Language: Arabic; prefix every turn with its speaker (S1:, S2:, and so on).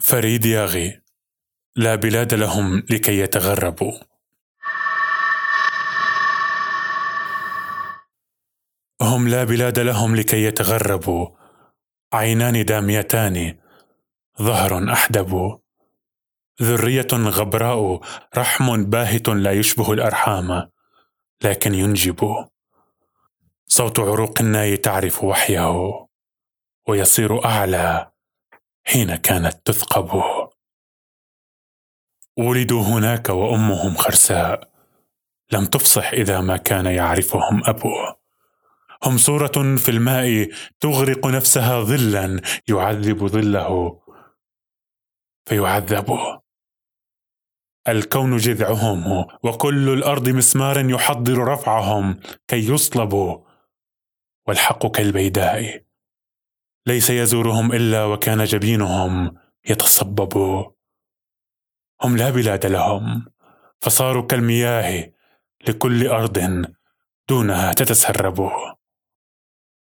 S1: فريد ياغي لا بلاد لهم لكي يتغربوا. هم لا بلاد لهم لكي يتغربوا. عينان داميتان ظهر أحدب. ذرية غبراء رحم باهت لا يشبه الأرحام لكن ينجب. صوت عروق الناي تعرف وحيه ويصير أعلى. حين كانت تثقب. ولدوا هناك وأمهم خرساء. لم تفصح إذا ما كان يعرفهم ابو هم صورة في الماء تغرق نفسها ظلا يعذب ظله. فيعذب الكون جذعهم وكل الأرض مسمار يحضر رفعهم كي يصلبوا. والحق كالبيداء. ليس يزورهم إلا وكان جبينهم يتصبب. هم لا بلاد لهم فصاروا كالمياه لكل أرض دونها تتسرب.